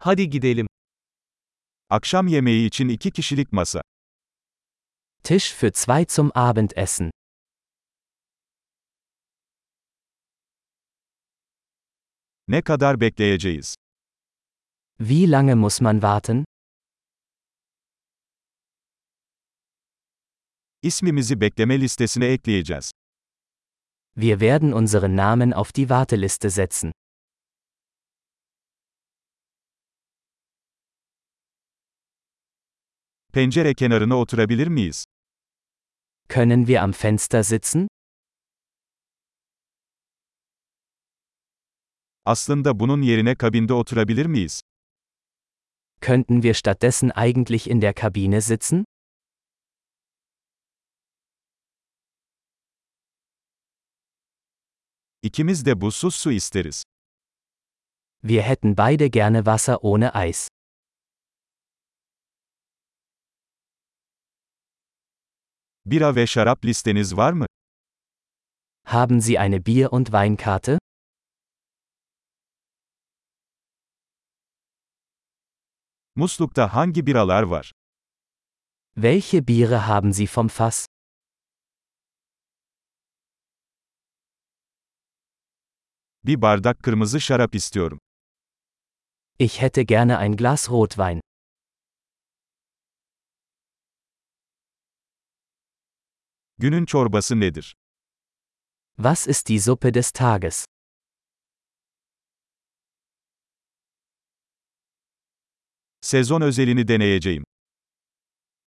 Hadi gidelim. Akşam yemeği için iki kişilik masa. Tisch für zwei zum Abendessen. Ne kadar bekleyeceğiz? Wie lange muss man warten? İsmimizi bekleme listesine ekleyeceğiz. Wir werden unseren Namen auf die Warteliste setzen. Pencere kenarına oturabilir miyiz? Können wir am Fenster sitzen? Aslında bunun yerine kabinde oturabilir miyiz? Könnten wir stattdessen eigentlich in der Kabine sitzen? İkimiz de buzsuz su isteriz. Wir hätten beide gerne Wasser ohne Eis. Bira ve şarap listeniz var mı? Haben Sie eine Bier- und Weinkarte? Muslukta hangi biralar var? Welche Biere haben Sie vom Fass? Bir bardak kırmızı şarap istiyorum. Ich hätte gerne ein Glas Rotwein. Günün çorbası nedir? Was ist die Suppe des Tages? Sezon özelini deneyeceğim.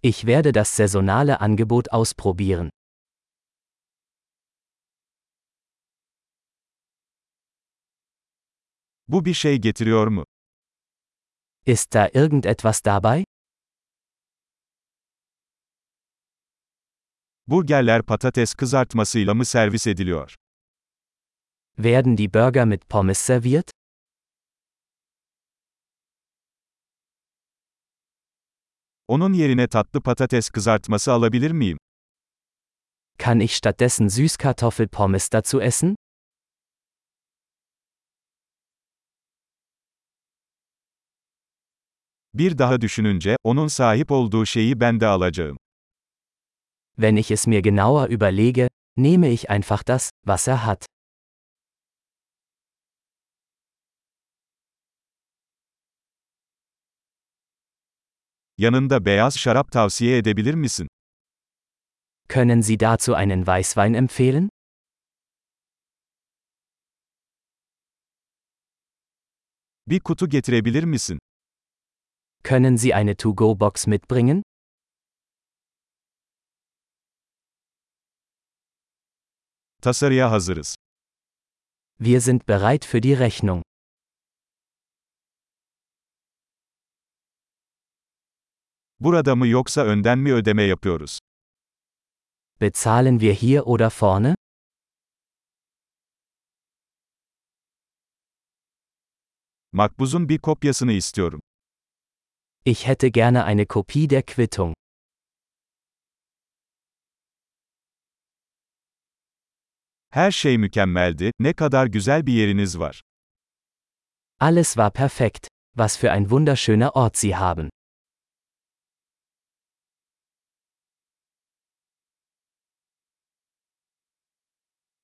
Ich werde das saisonale Angebot ausprobieren. Bu bir şey getiriyor mu? Ist da irgendetwas dabei? Burgerler patates kızartmasıyla mı servis ediliyor? Werden die Burger mit Pommes serviert? Onun yerine tatlı patates kızartması alabilir miyim? Kann ich stattdessen Süßkartoffelpommes dazu essen? Bir daha düşününce, onun sahip olduğu şeyi ben de alacağım. Wenn ich es mir genauer überlege, nehme ich einfach das, was er hat. Yanında beyaz şarap tavsiye edebilir misin? Können Sie dazu einen Weißwein empfehlen? Bir kutu getirebilir misin? Können Sie eine To-Go-Box mitbringen? Tasarıya hazırız. Wir sind bereit für die Rechnung. Burada mı yoksa önden mi ödeme yapıyoruz? Bezahlen wir hier oder vorne? Makbuzun bir kopyasını istiyorum. Ich hätte gerne eine Kopie der Quittung. Her şey mükemmeldi, ne kadar güzel bir yeriniz var. Alles war perfekt. Was für ein wunderschöner Ort Sie haben.